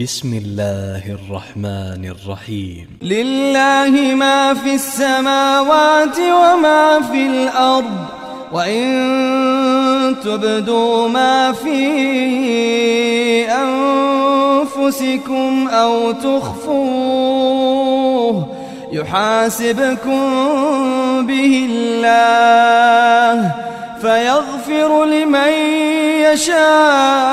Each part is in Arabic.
بسم الله الرحمن الرحيم. لله ما في السماوات وما في الأرض وإن تبدوا ما في أنفسكم أو تخفوه يحاسبكم به الله فيغفر لمن يشاء.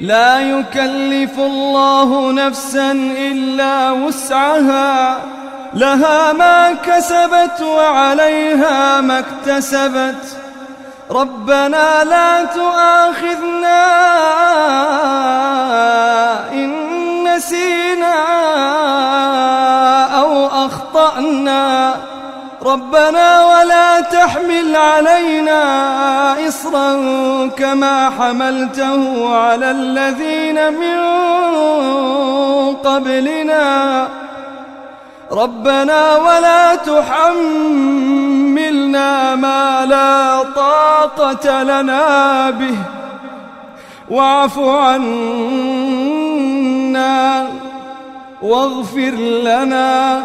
لا يكلف الله نفسا إلا وسعها. لها ما كسبت وعليها ما اكتسبت. ربنا لا تؤاخذنا إن نسينا أو أخطأنا. ربنا ولا تحمل علينا إصرا كما حملته على الذين من قبلنا. ربنا ولا تحملنا ما لا طاقة لنا به. واعف عنا واغفر لنا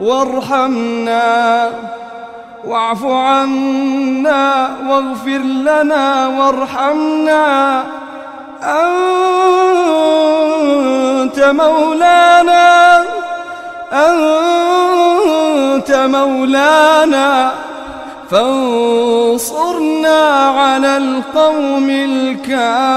وارحمنا. واعف عنا واغفر لنا وارحمنا. أنت مولانا أنت مولانا. فانصرنا على القوم الكافرين.